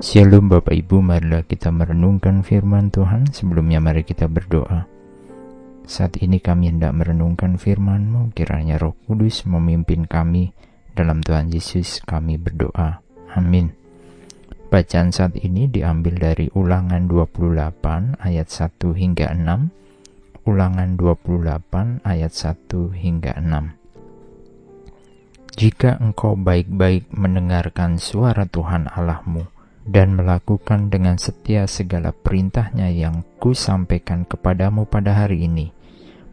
Shalom Bapak Ibu, marilah kita merenungkan firman Tuhan. Sebelumnya mari kita berdoa. Saat ini kami hendak merenungkan firman-Mu, kiranya roh kudus memimpin kami. Dalam Tuhan Yesus kami berdoa. Amin. Bacaan saat ini diambil dari ulangan 28 ayat 1 hingga 6. Ulangan 28 ayat 1 hingga 6. Jika engkau baik-baik mendengarkan suara Tuhan Allahmu, dan melakukan dengan setia segala perintahnya yang ku sampaikan kepadamu pada hari ini,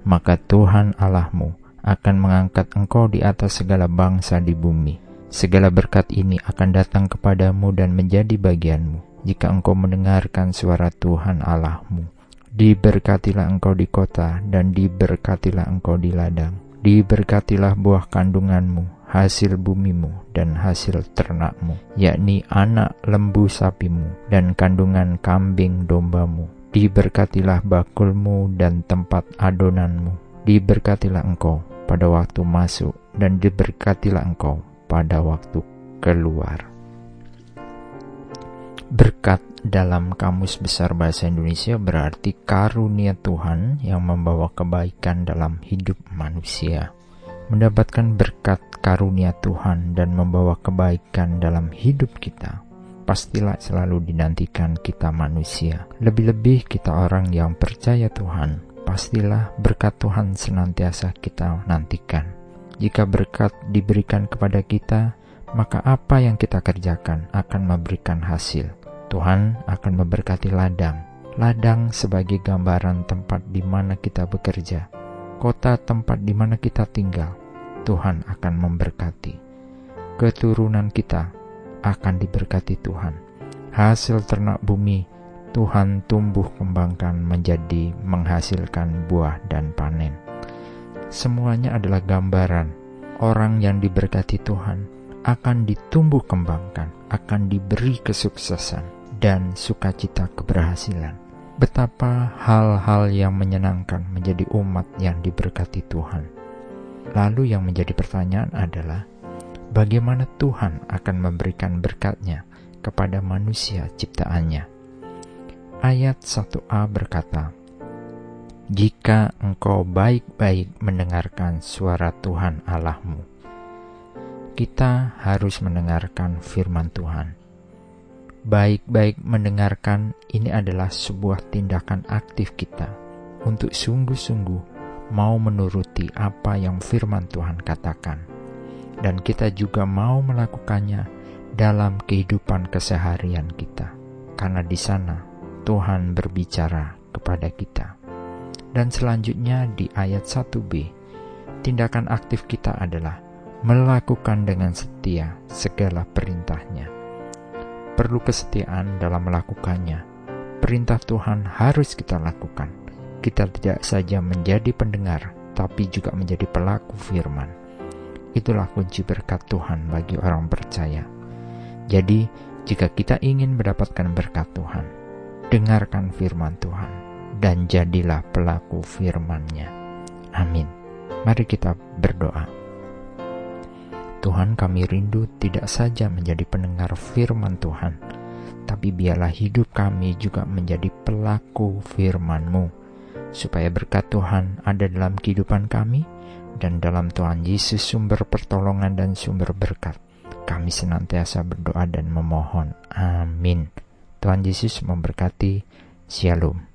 maka Tuhan Allahmu akan mengangkat engkau di atas segala bangsa di bumi. Segala berkat ini akan datang kepadamu dan menjadi bagianmu jika engkau mendengarkan suara Tuhan Allahmu. Diberkatilah engkau di kota dan diberkatilah engkau di ladang. Diberkatilah buah kandunganmu hasil bumimu dan hasil ternakmu, yakni anak lembu sapimu dan kandungan kambing dombamu. Diberkatilah bakulmu dan tempat adonanmu. Diberkatilah engkau pada waktu masuk dan diberkatilah engkau pada waktu keluar. Berkat dalam Kamus Besar Bahasa Indonesia berarti karunia Tuhan yang membawa kebaikan dalam hidup manusia mendapatkan berkat karunia Tuhan dan membawa kebaikan dalam hidup kita, pastilah selalu dinantikan kita manusia. Lebih-lebih kita orang yang percaya Tuhan, pastilah berkat Tuhan senantiasa kita nantikan. Jika berkat diberikan kepada kita, maka apa yang kita kerjakan akan memberikan hasil. Tuhan akan memberkati ladang. Ladang sebagai gambaran tempat di mana kita bekerja kota tempat di mana kita tinggal, Tuhan akan memberkati. Keturunan kita akan diberkati Tuhan. Hasil ternak bumi Tuhan tumbuh kembangkan menjadi menghasilkan buah dan panen. Semuanya adalah gambaran orang yang diberkati Tuhan akan ditumbuh kembangkan, akan diberi kesuksesan dan sukacita keberhasilan betapa hal-hal yang menyenangkan menjadi umat yang diberkati Tuhan. Lalu yang menjadi pertanyaan adalah, bagaimana Tuhan akan memberikan berkatnya kepada manusia ciptaannya? Ayat 1a berkata, Jika engkau baik-baik mendengarkan suara Tuhan Allahmu, kita harus mendengarkan firman Tuhan baik-baik mendengarkan ini adalah sebuah tindakan aktif kita untuk sungguh-sungguh mau menuruti apa yang firman Tuhan katakan. Dan kita juga mau melakukannya dalam kehidupan keseharian kita. Karena di sana Tuhan berbicara kepada kita. Dan selanjutnya di ayat 1b, tindakan aktif kita adalah melakukan dengan setia segala perintahnya perlu kesetiaan dalam melakukannya. Perintah Tuhan harus kita lakukan. Kita tidak saja menjadi pendengar, tapi juga menjadi pelaku firman. Itulah kunci berkat Tuhan bagi orang percaya. Jadi, jika kita ingin mendapatkan berkat Tuhan, dengarkan firman Tuhan dan jadilah pelaku firman-Nya. Amin. Mari kita berdoa. Tuhan kami rindu tidak saja menjadi pendengar firman Tuhan, tapi biarlah hidup kami juga menjadi pelaku firman-Mu, supaya berkat Tuhan ada dalam kehidupan kami, dan dalam Tuhan Yesus sumber pertolongan dan sumber berkat. Kami senantiasa berdoa dan memohon. Amin. Tuhan Yesus memberkati. Shalom.